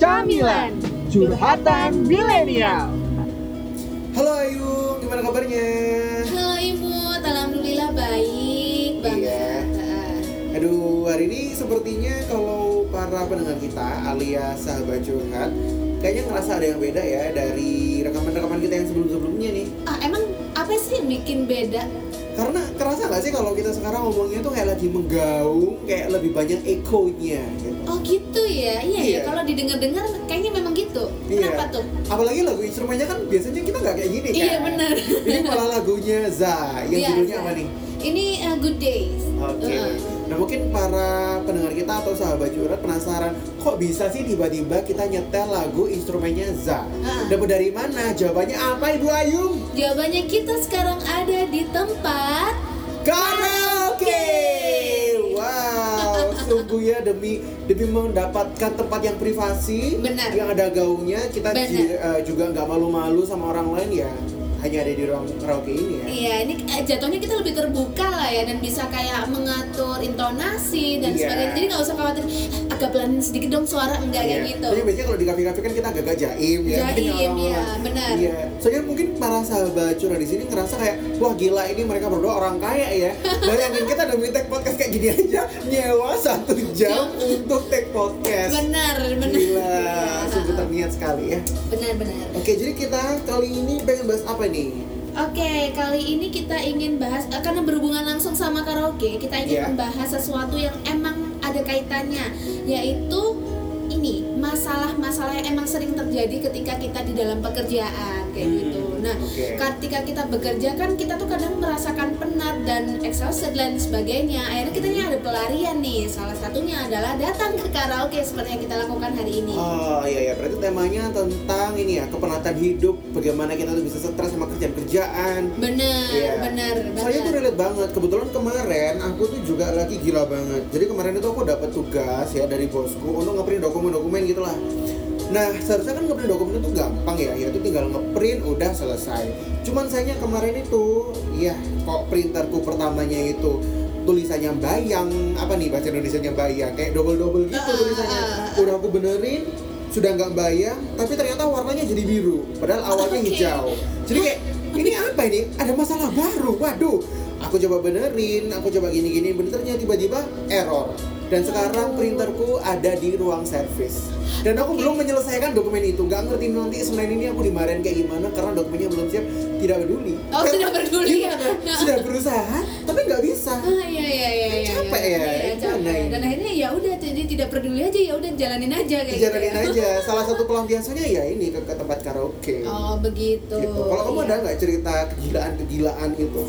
Camilan, curhatan milenial. Halo Ayu, gimana kabarnya? Halo Imut, alhamdulillah baik banget. Iya. Aduh, hari ini sepertinya kalau para pendengar kita alias sahabat curhat Kayaknya ngerasa ada yang beda ya dari rekaman-rekaman kita yang emang apa sih yang bikin beda? Karena kerasa nggak sih kalau kita sekarang ngomongnya tuh kayak lagi menggaung Kayak lebih banyak ekonya gitu Oh gitu ya, iya, Iya. ya. Kalau didengar-dengar kayaknya memang gitu. Iya. Kenapa tuh? Apalagi lagu instrumennya kan biasanya kita nggak kayak gini kan Iya, benar. Ini malah lagunya Za, yang Iya, judulnya apa nih? Ini uh, Good Days. Oke. Heeh. Nah mungkin para pendengar kita atau sahabat curhat penasaran kok bisa sih tiba-tiba kita nyetel lagu instrumennya Za? Dapat dari mana? Jawabannya apa Ibu Ayum? Jawabannya kita sekarang ada di tempat Karaoke. Wow, sungguh ya demi demi mendapatkan tempat yang privasi, Benar. yang ada gaungnya, kita Benar. eh, juga nggak malu-malu sama orang lain ya. Hanya ada di ruang karaoke ini ya. Iya, ini eh, jatuhnya kita lebih terbuka lah ya dan bisa kayak mengatur intonasi dan Iya. sebagainya. Jadi nggak usah khawatir "Eh, agak pelanin sedikit dong suara enggak kayak Iya. gitu. Soalnya biasanya kalau di kafe-kafe kan kita agak-agak jaim ya. Jaim, iya, benar. Iya. Soalnya mungkin para sahabat curhat di sini ngerasa kayak wah gila ini mereka berdua orang kaya ya. Bayangin kita demi take podcast kayak gini aja nyewa satu jam untuk take podcast. Benar, benar. Gila, Iya. sungguh terniat sekali ya. Benar-benar. Oke, jadi kita kali ini pengen bahas apa nih? Oke, kali ini kita ingin bahas eh, karena berhubungan langsung sama karaoke, kita ingin Iya. membahas sesuatu yang emang ada kaitannya, yaitu ini masalah-masalah yang emang sering terjadi ketika kita di dalam pekerjaan kayak Hmm, gitu. Nah, oke. ketika kita bekerja kan kita tuh kadang merasakan penat dan exhausted dan sebagainya. Akhirnya kita ini ada pelarian nih. Salah satunya adalah datang ke karaoke seperti yang kita lakukan hari ini. Oh iya ya, berarti temanya tentang ini ya kepenatan hidup, bagaimana kita tuh bisa stres sama kerjaan-kerjaan. Bener, Iya. bener, Saya tuh relate banget. Kebetulan kemarin aku tuh juga lagi gila banget. Jadi kemarin itu aku dapat tugas ya dari bosku untuk ngeprint dokumen-dokumen gitulah. Nah, seharusnya kan ngeprint dokumen itu gampang ya, yaitu tinggal ngeprint udah selesai. Cuman sayangnya kemarin itu, ya kok printerku pertamanya itu tulisannya bayang apa nih bahasa Indonesia-nya bayang kayak double-double gitu Ah, tulisannya. ah, ah. Udah aku benerin, sudah nggak bayang, tapi ternyata warnanya jadi biru. Padahal awalnya Oke. hijau. Jadi kayak ini apa ini? Ada masalah baru. Waduh. Aku coba benerin, aku coba gini-gini, benernya tiba-tiba error. Dan sekarang printerku ada di ruang servis. Dan aku belum menyelesaikan dokumen itu. Nggak ngerti nanti Senin ini aku dimarahin kayak gimana karena dokumennya belum siap. Tidak peduli. Oh, tidak peduli ya? Sudah berusaha, tapi nggak bisa. Ah iya iya iya iya. Capek iya, ya, Iya, capek. Dan akhirnya ya udah jadi tidak peduli aja ya udah jalanin aja kayak Dijalanin gitu. ya. aja. Salah satu pelampiasannya ya ini ke, ke tempat karaoke. Oh begitu. gitu. Kalau kamu Iya. ada nggak cerita kegilaan-kegilaan itu?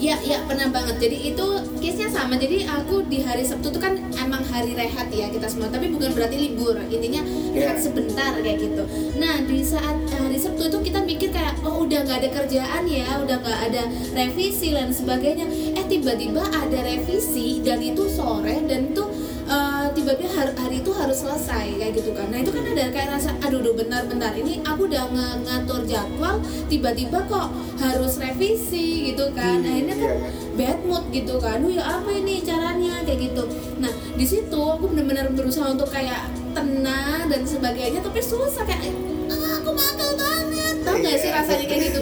Iya, iya pernah banget. Jadi itu case-nya sama. Jadi aku di hari Sabtu itu kan emang hari rehat ya kita semua, tapi bukan berarti libur. Intinya rehat Iya. sebentar kayak gitu. Nah, di saat hari Sabtu itu kita mikir kayak oh udah nggak ada kerjaan ya, udah nggak ada revisi dan sebagainya. Eh tiba-tiba ada revisi dan itu sore dan itu eh, tiba-tiba hari, hari itu selesai kayak gitu kan. Nah, itu kan ada kayak rasa aduh duh bentar-bentar ini aku udah nge- ngatur jadwal tiba-tiba kok harus revisi gitu kan. Hmm, Akhirnya kan iya, bad mood gitu kan. Duh ya apa ini caranya kayak gitu. Nah, di situ aku benar-benar berusaha untuk kayak tenang dan sebagainya tapi susah kayak ah, aku makel banget. Tahu nggak sih Iya. rasanya kayak gitu,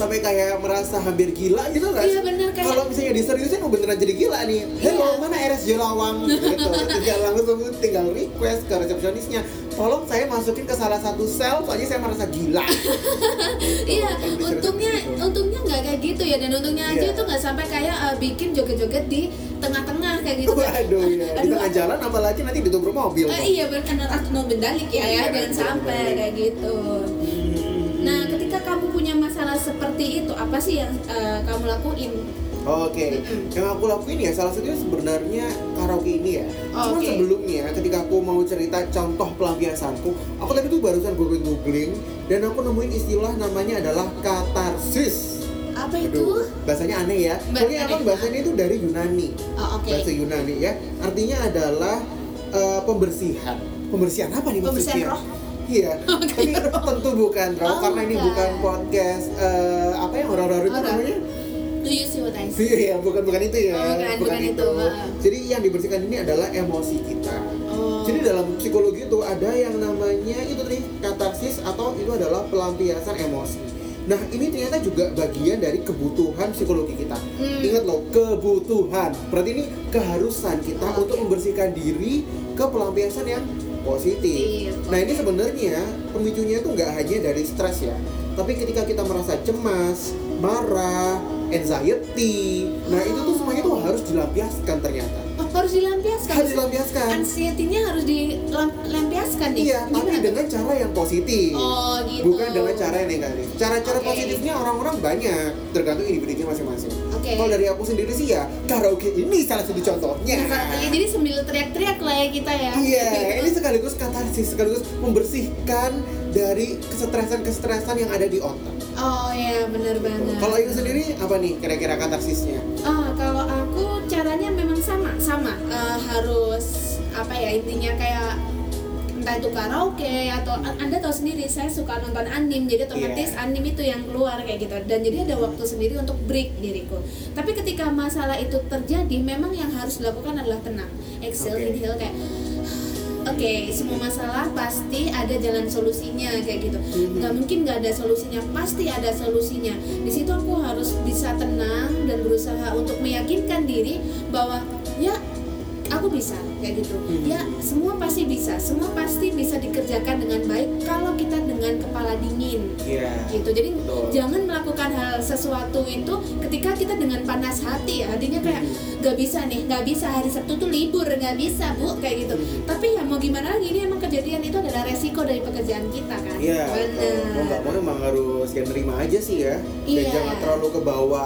Sampai kayak merasa hampir gila gitu nggak? Iya, bener, kayak- Kalau misalnya diseriusin, oh beneran jadi gila nih. Hello, Iya. mana RSJ Lawang? Gitu. tinggal langsung tinggal request ke resepsionisnya. Tolong saya masukin ke salah satu sel, soalnya saya merasa gila. Iya, diseriusin untungnya gitu. untungnya nggak kayak gitu ya dan untungnya aja Iya. itu nggak sampai kayak uh, bikin joget-joget di tengah-tengah kayak gitu. Waduh ya, di Aduh, tengah jalan apalagi nanti ditubruk mobil. Eh, iya benar atau bendalik ya ya Iya, jangan sampai kayak gitu. Hmm. Masalah seperti itu, apa sih yang uh, kamu lakuin? Oke, Mm-mm. yang aku lakuin ya salah satunya sebenarnya karaoke ini ya. Oh, Cuman oke. sebelumnya ketika aku mau cerita contoh pelampiasanku, aku tadi tuh barusan googling googling dan aku nemuin istilah namanya adalah katarsis. Apa itu? Aduh, bahasanya aneh ya. Soalnya emang bahasanya itu dari Yunani. Oh, oke. Bahasa Yunani ya. Artinya adalah eh, pembersihan. Pembersihan apa nih Pembersihan roh? Iya, tapi tentu bukan roh Oh, karena ini bukan. bukan podcast eh, apa yang horor-horor itu namanya? Do you see what I see? Iya, bukan bukan itu ya. Oh, bukan, bukan itu, heeh. Jadi yang dibersihkan ini adalah emosi kita. Oh. Jadi dalam psikologi itu ada yang namanya itu tadi katarsis atau itu adalah pelampiasan emosi. Nah ini ternyata juga bagian dari kebutuhan psikologi kita. Hmm. Ingat loh kebutuhan. Berarti ini keharusan kita Oke. untuk membersihkan diri ke pelampiasan yang positif. Nah ini sebenarnya pemicunya itu nggak hanya dari stres ya, tapi ketika kita merasa cemas, marah, anxiety, nah itu tuh semuanya tuh harus dilampiaskan ternyata. Oh, harus dilampiaskan. Harus dilampiaskan. Anxiety-nya harus dilampiaskan nih. Iya, tapi Gimana? dengan cara yang positif. Oh, gitu. Bukan dengan cara yang negatif. Cara-cara Oke. positifnya orang-orang banyak, tergantung individunya masing-masing. Oke. Kalau dari aku sendiri sih ya, karaoke ini salah satu contohnya. Ya, jadi sambil teriak-teriak lah ya kita ya. Iya, ini sekaligus katarsis, sekaligus membersihkan dari kesetresan-kesetresan yang ada di otak. Oh ya, benar banget. Kalau itu sendiri apa nih kira-kira katarsisnya? Ah, kalau apa ya intinya kayak entah itu karaoke atau anda tahu sendiri saya suka nonton anim jadi otomatis Iya. anim itu yang keluar kayak gitu dan jadi ada waktu sendiri untuk break diriku tapi ketika masalah itu terjadi memang yang harus dilakukan adalah tenang exhale Oke. inhale kayak oke semua masalah pasti ada jalan solusinya kayak gitu Mhm. nggak mungkin nggak ada solusinya pasti ada solusinya di situ aku harus bisa tenang dan berusaha untuk meyakinkan diri bahwa ya aku bisa kayak gitu ya semua pasti bisa semua pasti bisa dikerjakan dengan baik kalau kita dengan kepala dingin Iya. gitu jadi Betul. jangan melakukan hal sesuatu itu ketika kita dengan panas hati ya artinya kayak Mhm. nggak bisa nih nggak bisa hari sabtu tuh libur nggak bisa bu kayak gitu Mhm. tapi ya mau gimana lagi ini emang kejadian itu adalah resiko dari pekerjaan kita kan Iya, betul. Bener. mau nggak mau emang harus ya nerima aja sih ya. Dan Iya. jangan terlalu kebawa,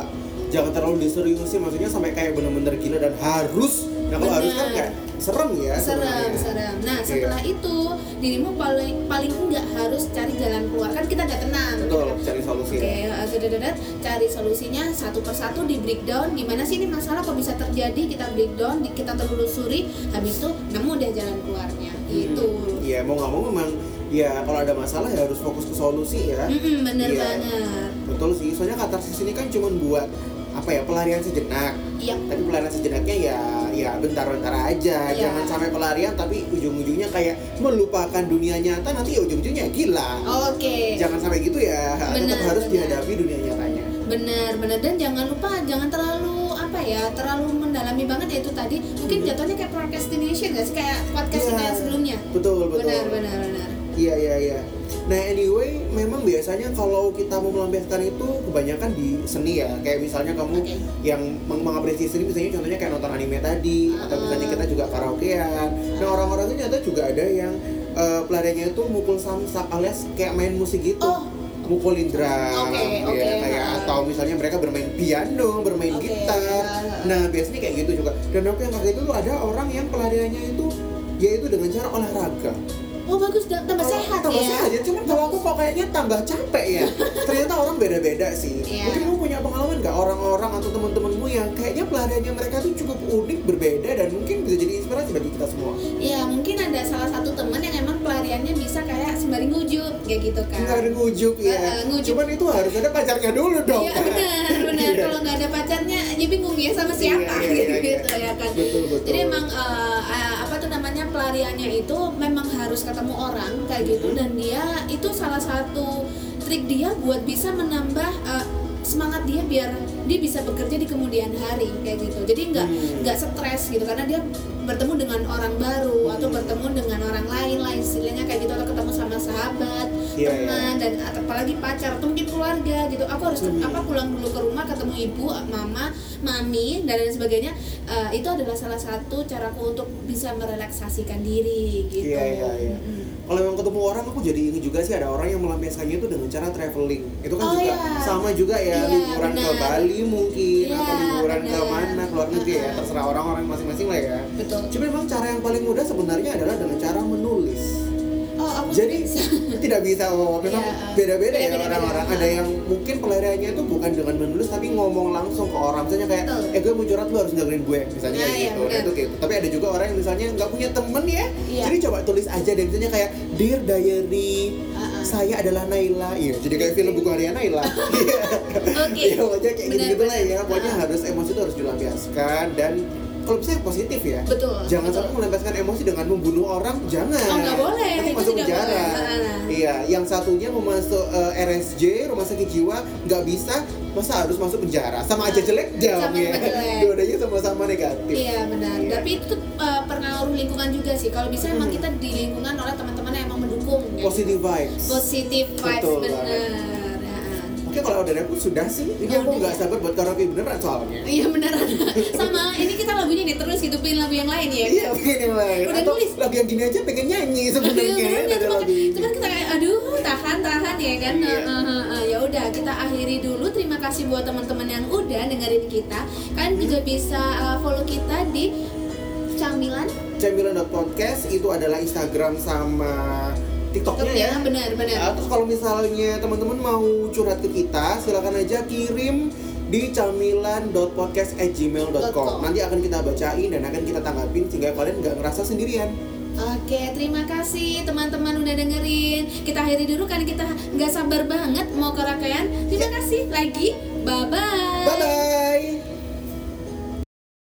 jangan terlalu diseriusin. Maksudnya sampai kayak bener-bener gila dan harus. Nah kalau harus kan kayak serem ya. serem sebenarnya. serem nah Iya. setelah itu dirimu paling paling enggak harus cari jalan keluar kan kita udah tenang gitu Betul, kan. cari solusi. Oke, ya. uh, dadadadad, cari solusinya satu persatu di breakdown gimana sih ini masalah kok bisa terjadi kita breakdown kita telusuri habis itu nemu deh jalan keluarnya gitu Iya, mau nggak mau memang ya kalau ada masalah ya harus fokus ke solusi ya. Mm-mm, bener Iya. banget Betul sih, soalnya katarsis ini kan cuma buat apa ya pelarian sejenak. iya Tapi pelarian sejenaknya ya ya bentar-bentar aja. Iya. Jangan sampai pelarian tapi ujung-ujungnya kayak melupakan dunia nyata nanti ya ujung-ujungnya gila. oke Jangan sampai gitu ya. Tetap Benar, harus benar. dihadapi dunia nyatanya. bener bener dan jangan lupa jangan terlalu apa ya terlalu mendalami banget ya itu tadi mungkin Mhm. jatuhnya kayak procrastination gak sih kayak podcast kita Iya. yang sebelumnya Betul, betul. benar benar benar Iya, iya, iya. Nah, anyway, memang biasanya kalau kita mau melampiaskan itu kebanyakan di seni ya. Kayak misalnya kamu Oke. yang meng- mengapresiasi seni misalnya contohnya kayak nonton anime tadi atau Ah. misalnya kita juga karaokean. Nah, orang-orang itu ternyata juga ada yang eh, pelariannya itu mukul samsak alias kayak main musik gitu. Oh. Mukulin drum, Oke, ya, oke. kayak Ah. atau misalnya mereka bermain piano, bermain Oke, gitar. ah. Nah, biasanya kayak gitu juga. Dan aku yang kaget itu tuh ada orang yang pelariannya itu yaitu dengan cara olahraga. Oh bagus tambah sehat tambah ya sehat ya cuma kalau aku kok kayaknya tambah capek ya ternyata orang beda-beda sih Iya. mungkin kamu punya pengalaman nggak orang-orang atau teman-temanmu yang kayaknya pelariannya mereka tuh cukup unik berbeda dan mungkin bisa jadi inspirasi bagi kita semua Ya mungkin ada salah satu teman yang emang pelariannya bisa kayak sembari ngujup kayak gitu kan. ada ngujuk ya eh, ngujuk. cuman itu harus ada pacarnya dulu dong Iya benar benar Iya. kalau nggak ada pacarnya ya bingung ya sama siapa Iya, iya, iya, gitu iya. ya kan. Betul, betul. Jadi emang eh, eh, apa pelariannya itu memang harus ketemu orang kayak gitu. Dan dia itu salah satu trik dia buat bisa menambah eh, semangat dia biar dia bisa bekerja di kemudian hari kayak gitu. Jadi nggak Hmm. nggak stres gitu karena dia bertemu dengan orang baru atau Hmm. bertemu dengan orang lain lah istilahnya kayak gitu atau ketemu sama sahabat Iya, teman dan atau apalagi pacar atau mungkin keluarga gitu aku harus Hmm. apa pulang dulu ke rumah ketemu ibu mama mami dan lain sebagainya Eh, itu adalah salah satu caraku untuk bisa merelaksasikan diri gitu Iya, iya, iya. Mm. Kalau memang ketemu orang aku jadi ini juga sih ada orang yang melampiaskannya itu dengan cara traveling itu kan Oh, juga iya. sama juga ya Iya, liburan ke benar. Bali mungkin Iya, atau liburan ke benar. mana ke luar negeri ya Uh-uh. terserah orang-orang masing-masing lah ya betul Cuma memang cara yang paling mudah sebenarnya adalah dengan cara menulis. Oh, aku Jadi bisa. tidak bisa oh memang Iya, beda-beda ya beda-beda. orang-orang. Ada yang mungkin pelariannya itu bukan dengan menulis tapi ngomong langsung ke orang. Misalnya kayak, Betul. eh gue mau curhat lu harus dengerin gue, misalnya Nah, kayak iya, gitu. Benar. itu gitu. Tapi ada juga orang yang misalnya nggak punya temen ya, Iya. jadi coba tulis aja deh. Misalnya kayak Dear Diary, Ah, ah. saya adalah Naila. Iya, jadi kayak film buku harian Naila. Iya. Oke. Iya, pokoknya kayak gitu-gitu lah ya. Pokoknya Ah. harus emosi itu harus dilampiaskan dan kalau bisa yang positif ya. Betul, Jangan betul. sampai melampiaskan emosi dengan membunuh orang, jangan. Oh, nggak boleh. Nanti Itu masuk penjara. Iya, yang satunya mau masuk eh, RSJ, rumah sakit jiwa, nggak bisa, masa harus masuk penjara? Sama aja jelek jam Sama ya. Dua-duanya sama-sama negatif. Iya benar. Iya. Tapi itu uh, pengaruh lingkungan juga sih. Kalau bisa emang Hmm. kita di lingkungan oleh teman-teman yang emang mendukung. ya. Positive vibes. Positive vibes Betul benar. Ya. Oke, kalau udah repot sudah sih. Ini Oh, aku nggak ya? sabar buat karaoke beneran soalnya. Iya beneran. Sama ini kita lagunya nih terus hidupin lagu yang lain ya. Iya, pengen yang lain. Udah Atau nulis. lagu yang gini aja pengen nyanyi sebenarnya. Iya, bener, ada cuman, lagu ini. cuman kita kayak aduh tahan tahan ya kan Iya. Eh, eh, eh, ya udah kita akhiri dulu terima kasih buat teman-teman yang udah dengerin kita kalian juga bisa uh, follow kita di camilan Cemilan.podcast itu adalah Instagram sama TikToknya ya. ya benar benar Ah, terus kalau misalnya teman-teman mau curhat ke kita, silakan aja kirim di camilan.podcast@gmail.com. Nanti akan kita bacain dan akan kita tanggapin sehingga kalian nggak ngerasa sendirian. Oke, terima kasih teman-teman udah dengerin. Kita akhiri dulu karena kita nggak sabar banget mau ke rangkaian. Terima kasih lagi. Bye bye.